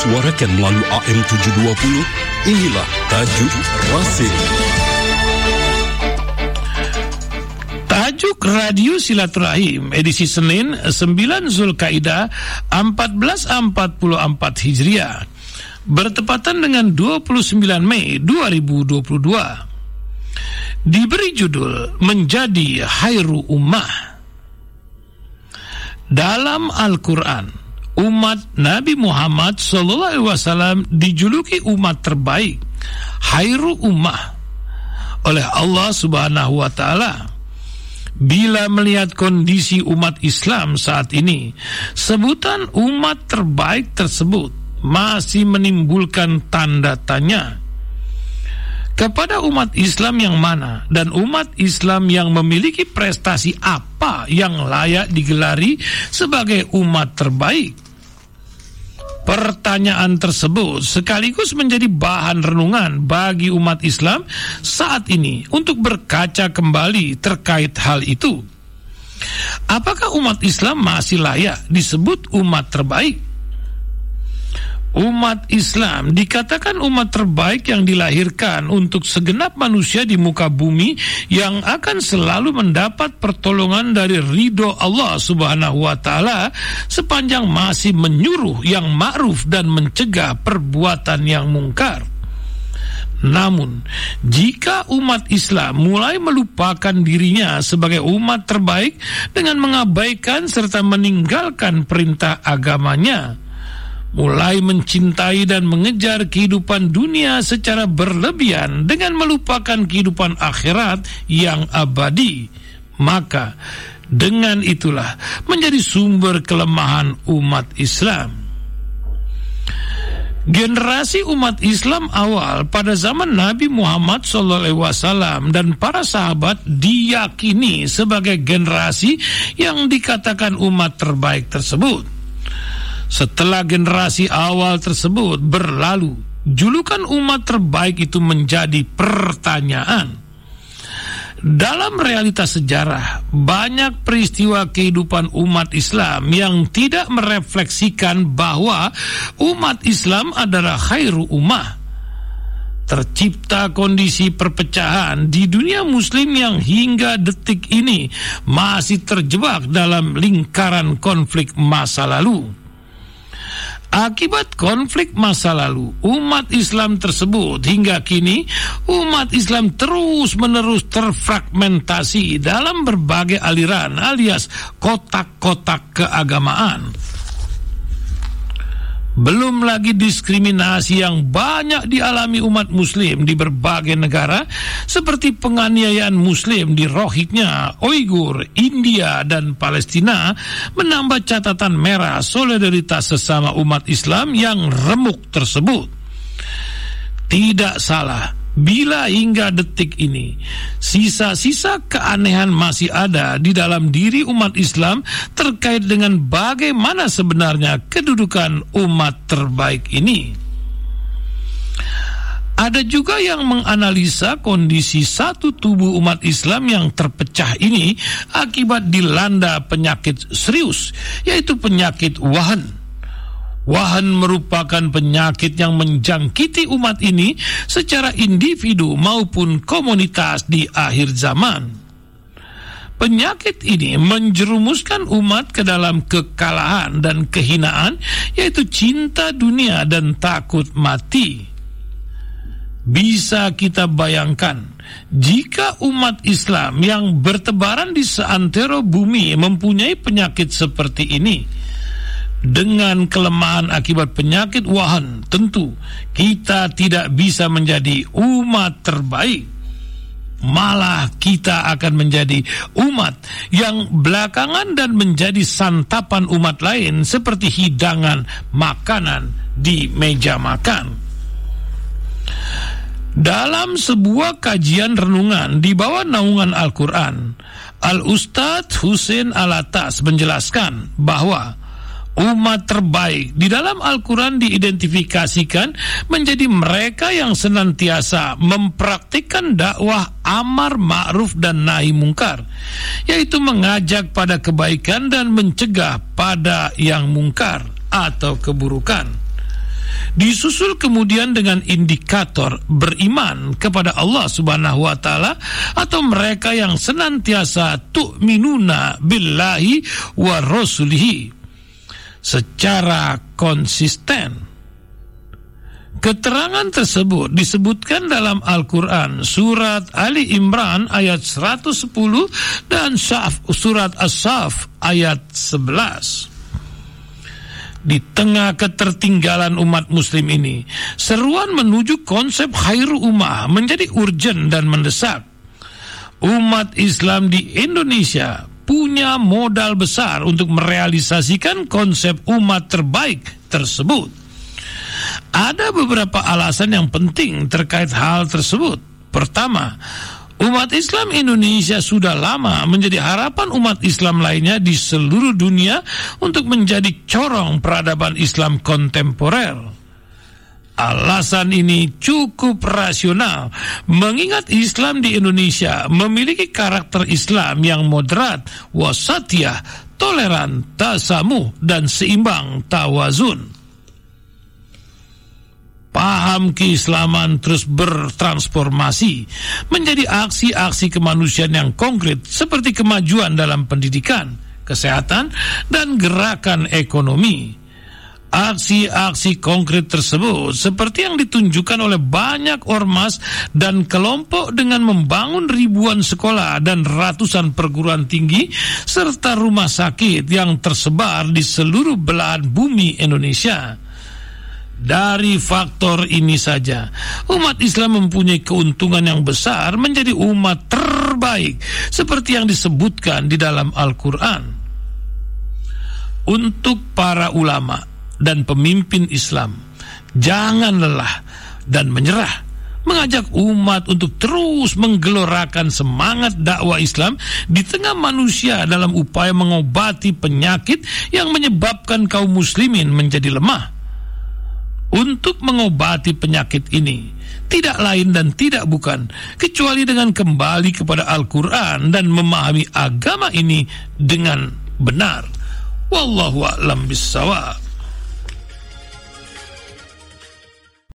disuarakan melalui AM 720, inilah Tajuk Rasim. Tajuk Radio Silaturahim edisi Senin 9 Zulkaidah 1444 Hijriah. Bertepatan dengan 29 Mei 2022 diberi judul Menjadi Hairu Ummah. Dalam Al-Quran umat Nabi Muhammad SAW dijuluki umat terbaik Hairu Ummah oleh Allah Subhanahu wa taala Bila melihat kondisi umat Islam saat ini, sebutan umat terbaik tersebut masih menimbulkan tanda tanya. Kepada umat Islam yang mana dan umat Islam yang memiliki prestasi apa yang layak digelari sebagai umat terbaik? Pertanyaan tersebut sekaligus menjadi bahan renungan bagi umat Islam saat ini untuk berkaca kembali terkait hal itu. Apakah umat Islam masih layak disebut umat terbaik? Umat Islam dikatakan umat terbaik yang dilahirkan untuk segenap manusia di muka bumi yang akan selalu mendapat pertolongan dari ridho Allah Subhanahu wa taala sepanjang masih menyuruh yang ma'ruf dan mencegah perbuatan yang mungkar. Namun, jika umat Islam mulai melupakan dirinya sebagai umat terbaik dengan mengabaikan serta meninggalkan perintah agamanya, mulai mencintai dan mengejar kehidupan dunia secara berlebihan dengan melupakan kehidupan akhirat yang abadi, maka dengan itulah menjadi sumber kelemahan umat Islam. Generasi umat Islam awal pada zaman Nabi Muhammad SAW dan para sahabat diyakini sebagai generasi yang dikatakan umat terbaik tersebut. Setelah generasi awal tersebut berlalu, julukan umat terbaik itu menjadi pertanyaan. Dalam realitas sejarah, banyak peristiwa kehidupan umat Islam yang tidak merefleksikan bahwa umat Islam adalah khairu ummah. Tercipta kondisi perpecahan di dunia muslim yang hingga detik ini masih terjebak dalam lingkaran konflik masa lalu. Akibat konflik masa lalu, umat Islam tersebut hingga kini umat Islam terus-menerus terfragmentasi dalam berbagai aliran alias kotak-kotak keagamaan. Belum lagi diskriminasi yang banyak dialami umat muslim di berbagai negara seperti penganiayaan muslim di Rohingya, Uighur, India dan Palestina menambah catatan merah solidaritas sesama umat Islam yang remuk tersebut. Tidak salah Bila hingga detik ini sisa-sisa keanehan masih ada di dalam diri umat Islam terkait dengan bagaimana sebenarnya kedudukan umat terbaik ini. Ada juga yang menganalisa kondisi satu tubuh umat Islam yang terpecah ini akibat dilanda penyakit serius, yaitu penyakit wahan. Wahan merupakan penyakit yang menjangkiti umat ini secara individu maupun komunitas di akhir zaman. Penyakit ini menjerumuskan umat ke dalam kekalahan dan kehinaan, yaitu cinta dunia dan takut mati. Bisa kita bayangkan jika umat Islam yang bertebaran di seantero bumi mempunyai penyakit seperti ini dengan kelemahan akibat penyakit wahan, tentu kita tidak bisa menjadi umat terbaik. Malah kita akan menjadi umat yang belakangan dan menjadi santapan umat lain seperti hidangan makanan di meja makan. Dalam sebuah kajian renungan di bawah naungan Al-Quran, Al-Ustadz Husin Alatas menjelaskan bahwa umat terbaik. Di dalam Al-Quran diidentifikasikan menjadi mereka yang senantiasa mempraktikkan dakwah amar ma'ruf dan nahi mungkar. Yaitu mengajak pada kebaikan dan mencegah pada yang mungkar atau keburukan. Disusul kemudian dengan indikator beriman kepada Allah Subhanahu wa taala atau mereka yang senantiasa tu'minuna billahi wa rasulihi secara konsisten. Keterangan tersebut disebutkan dalam Al-Quran surat Ali Imran ayat 110 dan surat As-Saf ayat 11 di tengah ketertinggalan umat muslim ini, seruan menuju konsep khairu ummah menjadi urgent dan mendesak. Umat Islam di Indonesia punya modal besar untuk merealisasikan konsep umat terbaik tersebut. Ada beberapa alasan yang penting terkait hal tersebut. Pertama, Umat Islam Indonesia sudah lama menjadi harapan umat Islam lainnya di seluruh dunia untuk menjadi corong peradaban Islam kontemporer. Alasan ini cukup rasional mengingat Islam di Indonesia memiliki karakter Islam yang moderat, wasatiyah, toleran, tasamuh, dan seimbang tawazun paham keislaman terus bertransformasi menjadi aksi-aksi kemanusiaan yang konkret seperti kemajuan dalam pendidikan, kesehatan, dan gerakan ekonomi. Aksi-aksi konkret tersebut seperti yang ditunjukkan oleh banyak ormas dan kelompok dengan membangun ribuan sekolah dan ratusan perguruan tinggi serta rumah sakit yang tersebar di seluruh belahan bumi Indonesia dari faktor ini saja, umat Islam mempunyai keuntungan yang besar menjadi umat terbaik, seperti yang disebutkan di dalam Al-Quran. Untuk para ulama dan pemimpin Islam, jangan lelah dan menyerah mengajak umat untuk terus menggelorakan semangat dakwah Islam di tengah manusia dalam upaya mengobati penyakit yang menyebabkan kaum muslimin menjadi lemah untuk mengobati penyakit ini tidak lain dan tidak bukan kecuali dengan kembali kepada Al-Quran dan memahami agama ini dengan benar. Wallahu a'lam bissawab.